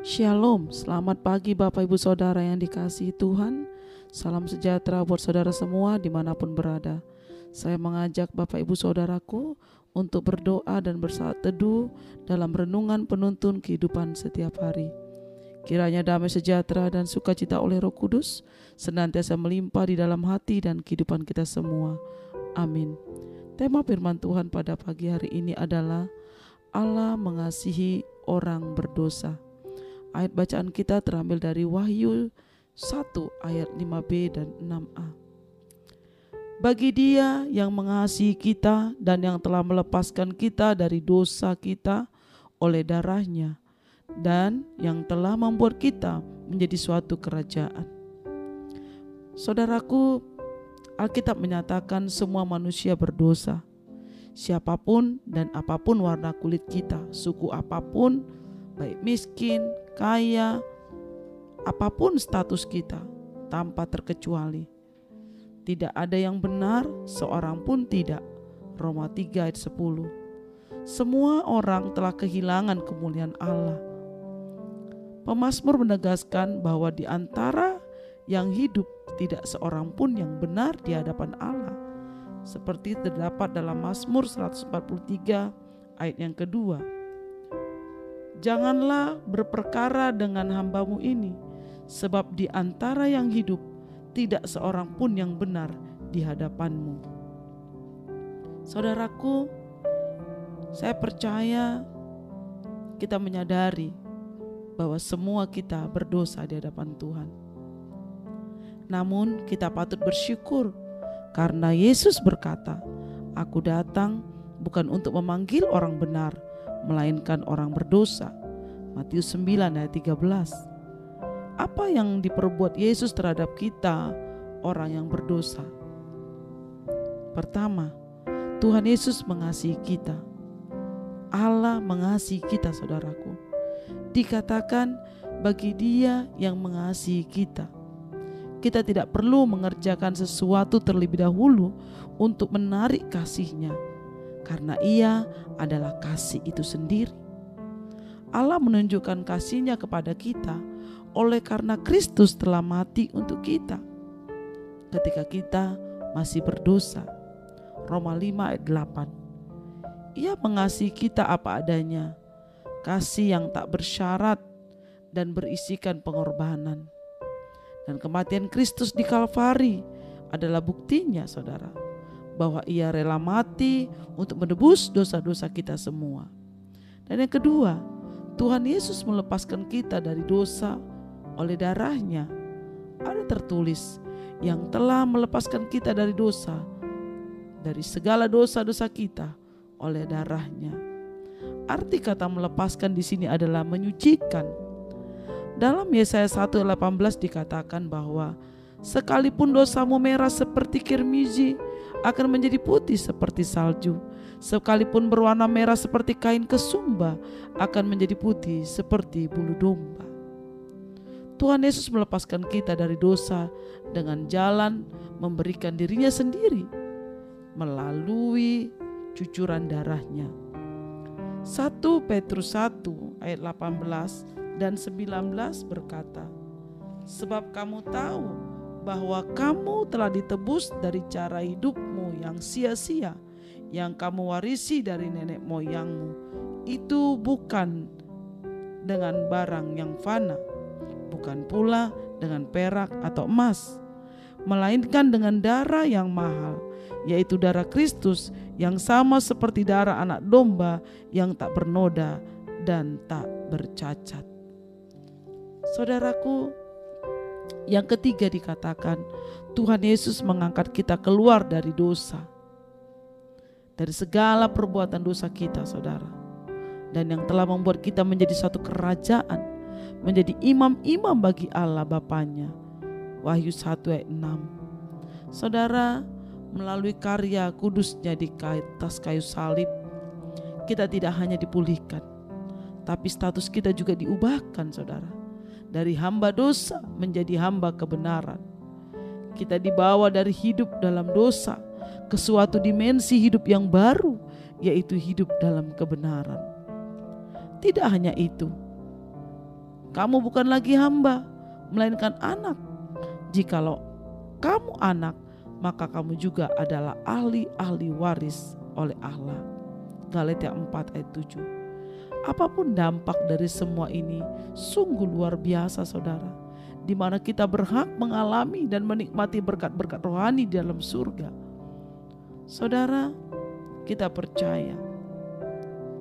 Shalom, selamat pagi Bapak Ibu Saudara yang dikasihi Tuhan. Salam sejahtera buat saudara semua di mana pun berada. Saya mengajak Bapak Ibu Saudaraku untuk berdoa dan bersaat teduh dalam renungan penuntun kehidupan setiap hari. Kiranya damai sejahtera dan sukacita oleh roh kudus Senantiasa melimpah di dalam hati dan kehidupan kita semua. Amin. Tema firman Tuhan pada pagi hari ini adalah Allah mengasihi orang berdosa Ayat bacaan kita terambil dari Wahyu 1 ayat 5b dan 6a. Bagi dia yang mengasihi kita dan yang telah melepaskan kita dari dosa kita oleh darahnya dan yang telah membuat kita menjadi suatu kerajaan. Saudaraku, Alkitab menyatakan semua manusia berdosa. Siapa pun dan apa pun warna kulit kita, suku apa pun, baik miskin, kaya, apa pun status kita, tanpa terkecuali. Tidak ada yang benar, seorang pun tidak. Roma 3 ayat 10. Semua orang telah kehilangan kemuliaan Allah. Pemasmur menegaskan bahwa di antara yang hidup tidak seorang pun yang benar di hadapan Allah. Seperti terdapat dalam Mazmur 143 ayat yang kedua Janganlah berperkara dengan hambamu ini, sebab di antara yang hidup tidak seorang pun yang benar di hadapanmu. Saudaraku, saya percaya kita menyadari bahwa semua kita berdosa di hadapan Tuhan. Namun kita patut bersyukur karena Yesus berkata, Aku datang bukan untuk memanggil orang benar, melainkan orang berdosa. Matius 9 ayat 13. Apa yang diperbuat Yesus terhadap kita orang yang berdosa? Pertama, Tuhan Yesus mengasihi kita. Allah mengasihi kita saudaraku. Dikatakan bagi dia yang mengasihi kita. Kita tidak perlu mengerjakan sesuatu terlebih dahulu untuk menarik kasihnya karena ia adalah kasih itu sendiri. Allah menunjukkan kasihnya kepada kita oleh karena Kristus telah mati untuk kita. Ketika kita masih berdosa. Roma 5 ayat 8. Ia mengasihi kita apa adanya. Kasih yang tak bersyarat dan berisikan pengorbanan. Dan kematian Kristus di Kalvari adalah buktinya saudara bahwa ia rela mati untuk menebus dosa-dosa kita semua. Dan yang kedua, Tuhan Yesus melepaskan kita dari dosa oleh darahnya. Ada tertulis yang telah melepaskan kita dari dosa, dari segala dosa-dosa kita oleh darahnya. Arti kata melepaskan di sini adalah menyucikan. Dalam Yesaya 1:18 dikatakan bahwa sekalipun dosamu merah seperti kirmizi, akan menjadi putih seperti salju. Sekalipun berwarna merah seperti kain kesumba, akan menjadi putih seperti bulu domba. Tuhan Yesus melepaskan kita dari dosa dengan jalan memberikan dirinya sendiri melalui cucuran darahnya. 1 Petrus 1 ayat 18 dan 19 berkata, Sebab kamu tahu bahwa kamu telah ditebus dari cara hidup yang sia-sia yang kamu warisi dari nenek moyangmu itu bukan dengan barang yang fana, bukan pula dengan perak atau emas, melainkan dengan darah yang mahal, yaitu darah Kristus yang sama seperti darah anak domba yang tak bernoda dan tak bercacat. Saudaraku, yang ketiga dikatakan, Tuhan Yesus mengangkat kita keluar dari dosa. Dari segala perbuatan dosa kita saudara. Dan yang telah membuat kita menjadi satu kerajaan. Menjadi imam-imam bagi Allah Bapaknya. Wahyu 1 ayat 6. Saudara, melalui karya kudusnya di atas kayu salib, kita tidak hanya dipulihkan, tapi status kita juga diubahkan saudara. Dari hamba dosa menjadi hamba kebenaran kita dibawa dari hidup dalam dosa ke suatu dimensi hidup yang baru, yaitu hidup dalam kebenaran. Tidak hanya itu, kamu bukan lagi hamba, melainkan anak. Jikalau kamu anak, maka kamu juga adalah ahli-ahli waris oleh Allah. Galatia 4 ayat 7. Apa pun dampak dari semua ini, sungguh luar biasa saudara. Di mana kita berhak mengalami dan menikmati berkat-berkat rohani di dalam surga. Saudara, kita percaya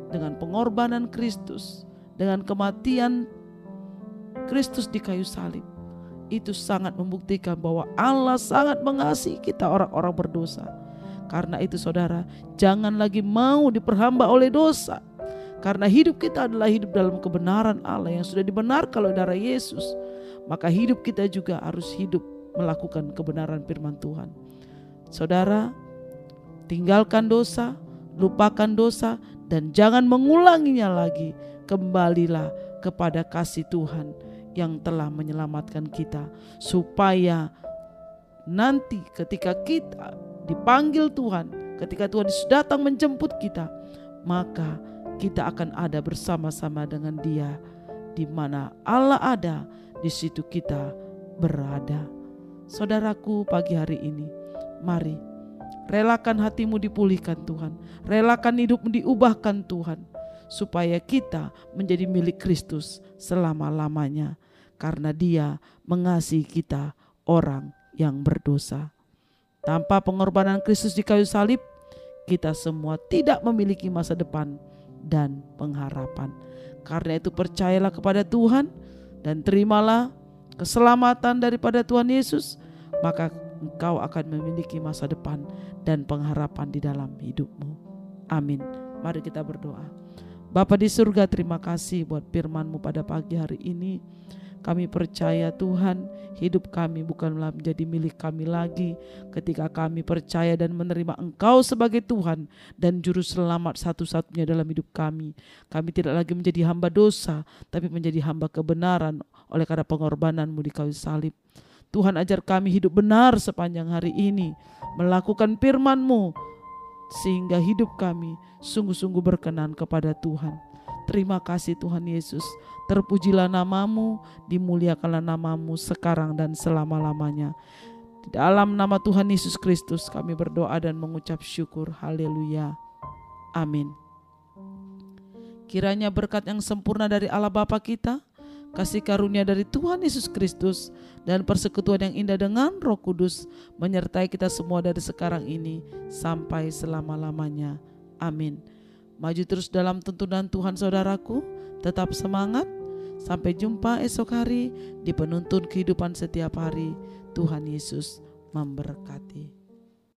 dengan pengorbanan Kristus, dengan kematian Kristus di kayu salib, itu sangat membuktikan bahwa Allah sangat mengasihi kita orang-orang berdosa. Karena itu saudara, jangan lagi mau diperhamba oleh dosa. Karena hidup kita adalah hidup dalam kebenaran Allah yang sudah dibenarkan oleh darah Yesus. Maka hidup kita juga harus hidup melakukan kebenaran firman Tuhan. Saudara, tinggalkan dosa, lupakan dosa, dan jangan mengulanginya lagi. Kembalilah kepada kasih Tuhan yang telah menyelamatkan kita, supaya nanti ketika kita dipanggil Tuhan, ketika Tuhan datang menjemput kita, maka kita akan ada bersama-sama dengan Dia, di mana Allah ada, di situ kita berada. Saudaraku, pagi hari ini, mari relakan hatimu dipulihkan Tuhan, relakan hidupmu diubahkan Tuhan supaya kita menjadi milik Kristus selama-lamanya karena Dia mengasihi kita orang yang berdosa. Tanpa pengorbanan Kristus di kayu salib, kita semua tidak memiliki masa depan dan pengharapan. Karena itu percayalah kepada Tuhan dan terimalah keselamatan daripada Tuhan Yesus, maka engkau akan memiliki masa depan dan pengharapan di dalam hidupmu. Amin. Mari kita berdoa. Bapa di surga terima kasih buat firman-Mu pada pagi hari ini. Kami percaya Tuhan hidup kami bukanlah menjadi milik kami lagi ketika kami percaya dan menerima Engkau sebagai Tuhan dan Juru Selamat satu-satunya dalam hidup kami. Kami tidak lagi menjadi hamba dosa tapi menjadi hamba kebenaran oleh karena pengorbananmu di kayu salib. Tuhan ajar kami hidup benar sepanjang hari ini, melakukan firman-Mu, sehingga hidup kami sungguh-sungguh berkenan kepada Tuhan. Terima kasih Tuhan Yesus. Terpujilah namamu, dimuliakanlah namamu sekarang dan selama-lamanya. Di dalam nama Tuhan Yesus Kristus kami berdoa dan mengucap syukur. Haleluya. Amin. Kiranya berkat yang sempurna dari Allah Bapa kita, kasih karunia dari Tuhan Yesus Kristus, dan persekutuan yang indah dengan Roh Kudus menyertai kita semua dari sekarang ini sampai selama-lamanya. Amin. Maju terus dalam tuntunan Tuhan saudaraku, tetap semangat. Sampai jumpa esok hari di penuntun kehidupan setiap hari. Tuhan Yesus memberkati.